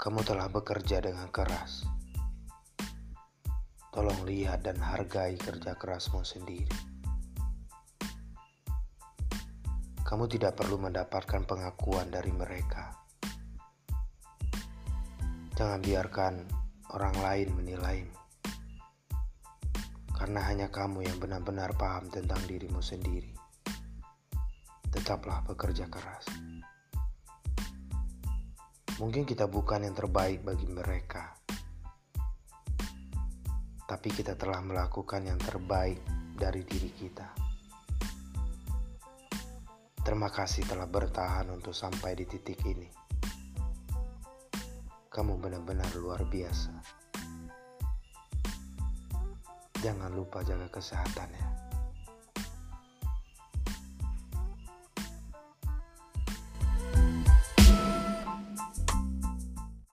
Kamu telah bekerja dengan keras. Tolong lihat dan hargai kerja kerasmu sendiri. Kamu tidak perlu mendapatkan pengakuan dari mereka. Jangan biarkan orang lain menilaimu, karena hanya kamu yang benar-benar paham tentang dirimu sendiri. Tetaplah bekerja keras. Mungkin kita bukan yang terbaik bagi mereka, tapi kita telah melakukan yang terbaik dari diri kita. Terima kasih telah bertahan untuk sampai di titik ini. Kamu benar-benar luar biasa. Jangan lupa jaga kesehatan ya.